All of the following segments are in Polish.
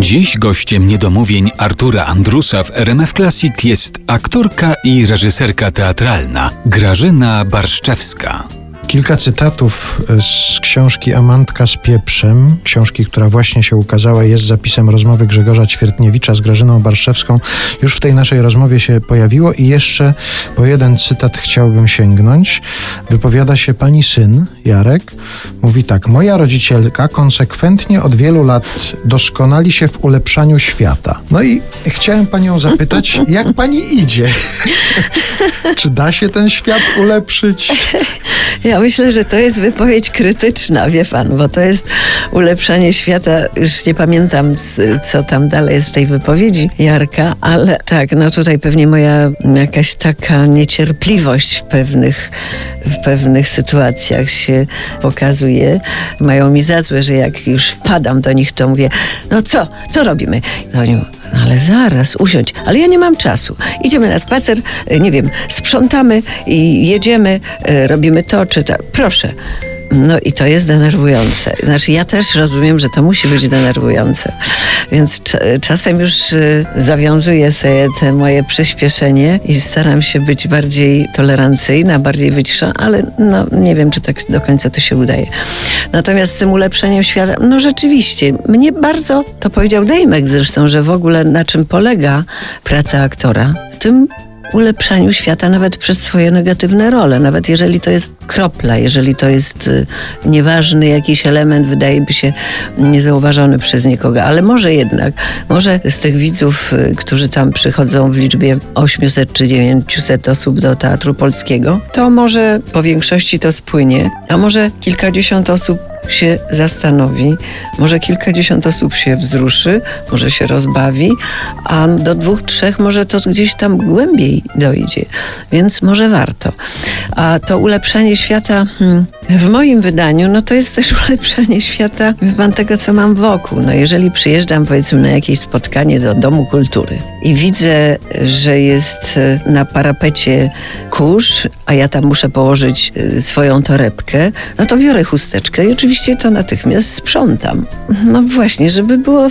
Dziś gościem niedomówień Artura Andrusa w RMF Classic jest aktorka i reżyserka teatralna Grażyna Barszczewska. Kilka cytatów z książki Amantka z pieprzem, książki, która właśnie się ukazała, jest zapisem rozmowy Grzegorza Ćwiertniewicza z Grażyną Barszewską. Już w tej naszej rozmowie się pojawiło i jeszcze po jeden cytat chciałbym sięgnąć. Wypowiada się pani syn, Jarek. Mówi tak, moja rodzicielka konsekwentnie od wielu lat doskonali się w ulepszaniu świata. No i chciałem panią zapytać, jak pani idzie? Czy da się ten świat ulepszyć? Ja myślę, że to jest wypowiedź krytyczna, wie pan, bo to jest ulepszanie świata. Już nie pamiętam, co tam dalej jest w tej wypowiedzi Jarka, ale tak, no tutaj pewnie moja jakaś taka niecierpliwość w pewnych, w pewnych sytuacjach się pokazuje. Mają mi za złe, że jak już wpadam do nich, to mówię, no co, co robimy? No oni no ale zaraz, usiądź. Ale ja nie mam czasu. Idziemy na spacer, e, nie wiem, sprzątamy i jedziemy, e, robimy to czy to. Proszę. No i to jest denerwujące. Znaczy, ja też rozumiem, że to musi być denerwujące. Więc czasem już y, zawiązuję sobie te moje przyspieszenie i staram się być bardziej tolerancyjna, bardziej wyciszona, ale no, nie wiem, czy tak do końca to się udaje. Natomiast z tym ulepszeniem świata, no rzeczywiście, mnie bardzo, to powiedział Dejmek zresztą, że w ogóle na czym polega praca aktora, w tym ulepszaniu świata nawet przez swoje negatywne role, nawet jeżeli to jest kropla, jeżeli to jest y, nieważny jakiś element, wydaje by się niezauważony przez nikogo, ale może jednak, może z tych widzów, y, którzy tam przychodzą w liczbie 800 czy 900 osób do Teatru Polskiego, to może po większości to spłynie, a może kilkadziesiąt osób się zastanowi, może kilkadziesiąt osób się wzruszy, może się rozbawi, a do dwóch, trzech może to gdzieś tam głębiej dojdzie, więc może warto. A to ulepszanie świata hmm, w moim wydaniu, no to jest też ulepszanie świata pan tego, co mam wokół. No jeżeli przyjeżdżam powiedzmy na jakieś spotkanie do Domu Kultury i widzę, że jest e, na parapecie kurz, a ja tam muszę położyć e, swoją torebkę, no to biorę chusteczkę i oczywiście to natychmiast sprzątam. No właśnie, żeby było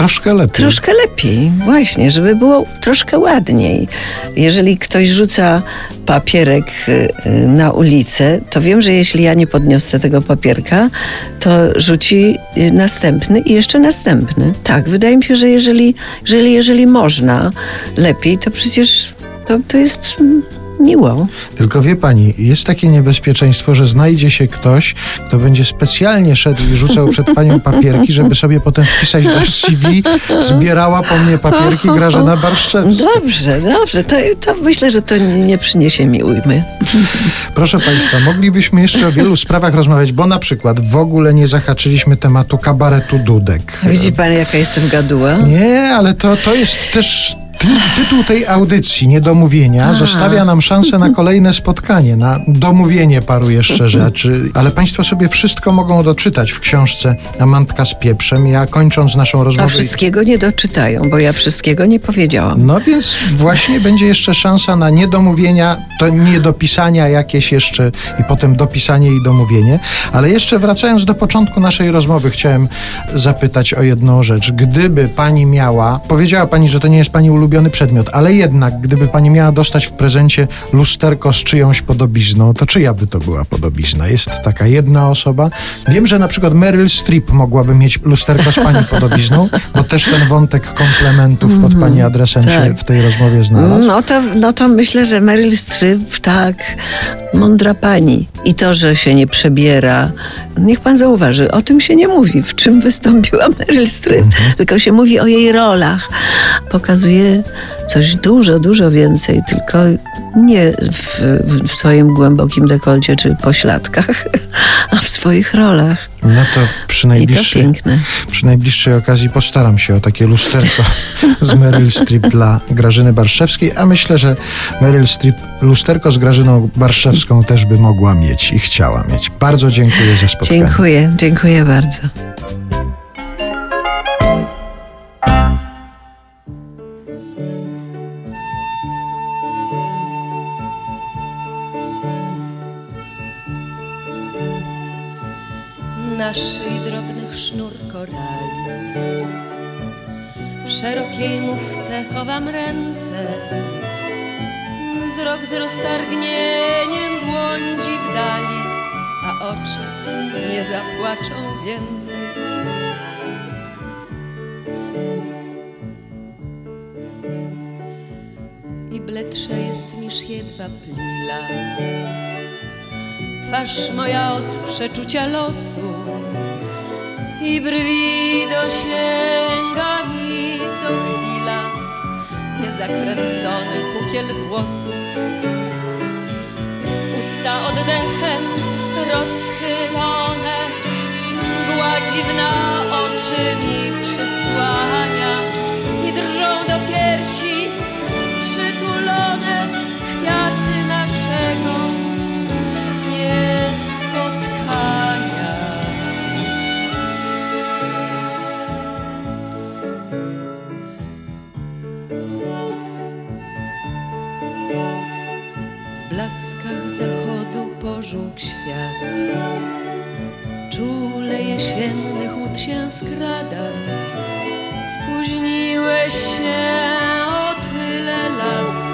Troszkę lepiej. Troszkę lepiej, właśnie, żeby było troszkę ładniej. Jeżeli ktoś rzuca papierek y, na ulicę, to wiem, że jeśli ja nie podniosę tego papierka, to rzuci y, następny i jeszcze następny. Tak, wydaje mi się, że jeżeli, jeżeli, jeżeli można lepiej, to przecież to, to jest miło. Tylko wie pani, jest takie niebezpieczeństwo, że znajdzie się ktoś, kto będzie specjalnie szedł i rzucał przed panią papierki, żeby sobie potem wpisać do CV, zbierała po mnie papierki Grażyna Barszczewska. Dobrze, dobrze. To, to myślę, że to nie przyniesie mi ujmy. Proszę państwa, moglibyśmy jeszcze o wielu sprawach rozmawiać, bo na przykład w ogóle nie zahaczyliśmy tematu kabaretu Dudek. Widzi pan, jaka jestem gaduła? Nie, ale to, to jest też Tytuł tej audycji, Niedomówienia, A. zostawia nam szansę na kolejne spotkanie, na domówienie paru jeszcze rzeczy. Ale Państwo sobie wszystko mogą doczytać w książce Amantka z pieprzem. Ja kończąc naszą rozmowę... A wszystkiego nie doczytają, bo ja wszystkiego nie powiedziałam. No więc właśnie będzie jeszcze szansa na niedomówienia, to niedopisania jakieś jeszcze i potem dopisanie i domówienie. Ale jeszcze wracając do początku naszej rozmowy, chciałem zapytać o jedną rzecz. Gdyby Pani miała... Powiedziała Pani, że to nie jest Pani ulubiona ulubiony przedmiot, ale jednak, gdyby pani miała dostać w prezencie lusterko z czyjąś podobizną, to czyja by to była podobizna? Jest taka jedna osoba. Wiem, że na przykład Meryl Streep mogłaby mieć lusterko z pani podobizną, bo też ten wątek komplementów pod pani mhm. adresem tak. się w tej rozmowie znalazł. No to, no to myślę, że Meryl Streep, tak, mądra pani. I to, że się nie przebiera, niech pan zauważy, o tym się nie mówi, w czym wystąpiła Meryl Streep, mhm. tylko się mówi o jej rolach. Pokazuje coś dużo, dużo więcej, tylko nie w, w swoim głębokim dekolcie czy pośladkach, a w swoich rolach. No to przy najbliższej, to piękne. przy najbliższej okazji postaram się o takie lusterko z Meryl Streep dla Grażyny Barszewskiej, a myślę, że Meryl Streep lusterko z Grażyną Barszewską też by mogła mieć i chciała mieć. Bardzo dziękuję za spotkanie. Dziękuję, dziękuję bardzo. Na drobnych sznur korali. W szerokiej mówce chowam ręce. Wzrok z roztargnieniem błądzi w dali A oczy nie zapłaczą więcej. I bledsza jest niż jedwab lila Twarz moja od przeczucia losu i brwi dosięga mi co chwila niezakręcony pukiel włosów. Usta oddechem rozchylone, gładziwna oczy mi przysłania i drżą do piersi przytulone blaskach zachodu pożółk świat. Czule jesiennych łód się skrada. Spóźniłeś się o tyle lat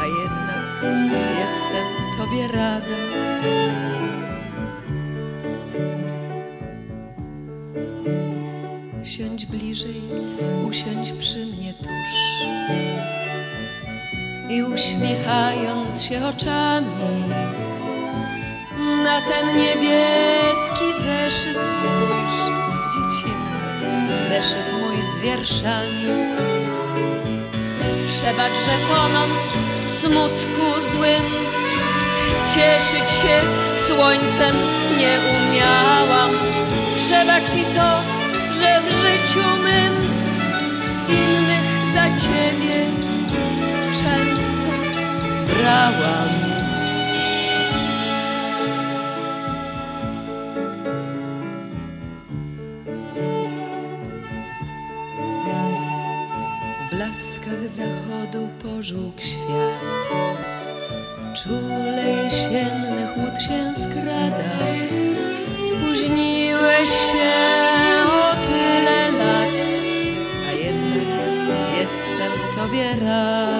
A jednak jestem tobie rada. Siądź bliżej, usiądź przy mnie tuż i uśmiechając się oczami na ten niebieski zeszyt spójrz, dziecinny zeszyt mój z wierszami. Przebacz, że tonąc w smutku złym cieszyć się słońcem nie umiałam. Przebacz i to, że w życiu mym innych za ciebie często brałam. W blaskach zachodu pożółk świat. Czule jesiennych łód się skrada. Spóźniłeś się o tyle lat A jednak jestem tobie rad